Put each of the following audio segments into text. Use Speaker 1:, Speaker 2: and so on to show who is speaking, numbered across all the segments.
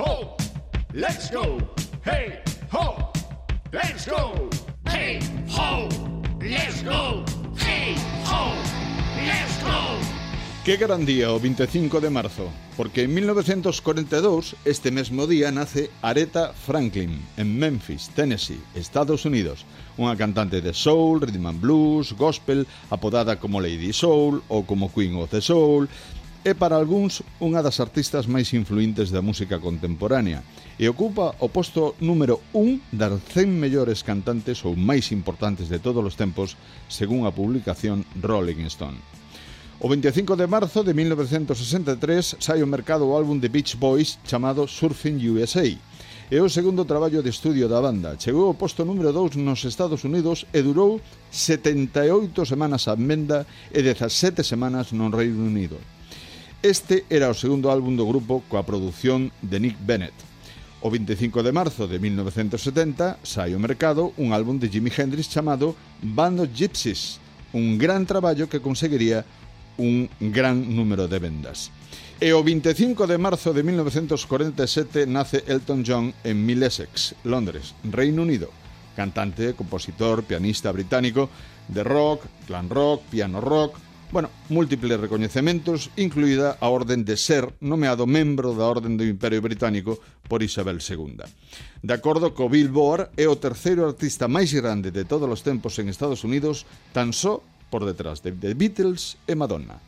Speaker 1: ho, let's go. Hey, ho, let's go. Hey, ho, let's go. Hey, ho, let's go.
Speaker 2: Que gran día o 25 de marzo, porque en 1942, este mesmo día, nace Aretha Franklin, en Memphis, Tennessee, Estados Unidos, unha cantante de soul, rhythm and blues, gospel, apodada como Lady Soul ou como Queen of the Soul, é para algúns unha das artistas máis influentes da música contemporánea e ocupa o posto número 1 das 100 mellores cantantes ou máis importantes de todos os tempos según a publicación Rolling Stone. O 25 de marzo de 1963 sai ao mercado o álbum de Beach Boys chamado Surfing USA. É o segundo traballo de estudio da banda. Chegou ao posto número 2 nos Estados Unidos e durou 78 semanas a menda e 17 semanas no Reino Unido. Este era o segundo álbum do grupo coa produción de Nick Bennett. O 25 de marzo de 1970 sai ao mercado un álbum de Jimi Hendrix chamado Band of Gypsies, un gran traballo que conseguiría un gran número de vendas. E o 25 de marzo de 1947 nace Elton John en Middlesex, Londres, Reino Unido. Cantante, compositor, pianista británico de rock, clan rock, piano rock, Bueno, múltiples recoñecementos, incluída a Orden de Ser, nomeado membro da Orden do Imperio Británico por Isabel II. De acordo co Billboard, é o terceiro artista máis grande de todos os tempos en Estados Unidos, tan só por detrás de The Beatles e Madonna.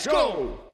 Speaker 1: Let's go!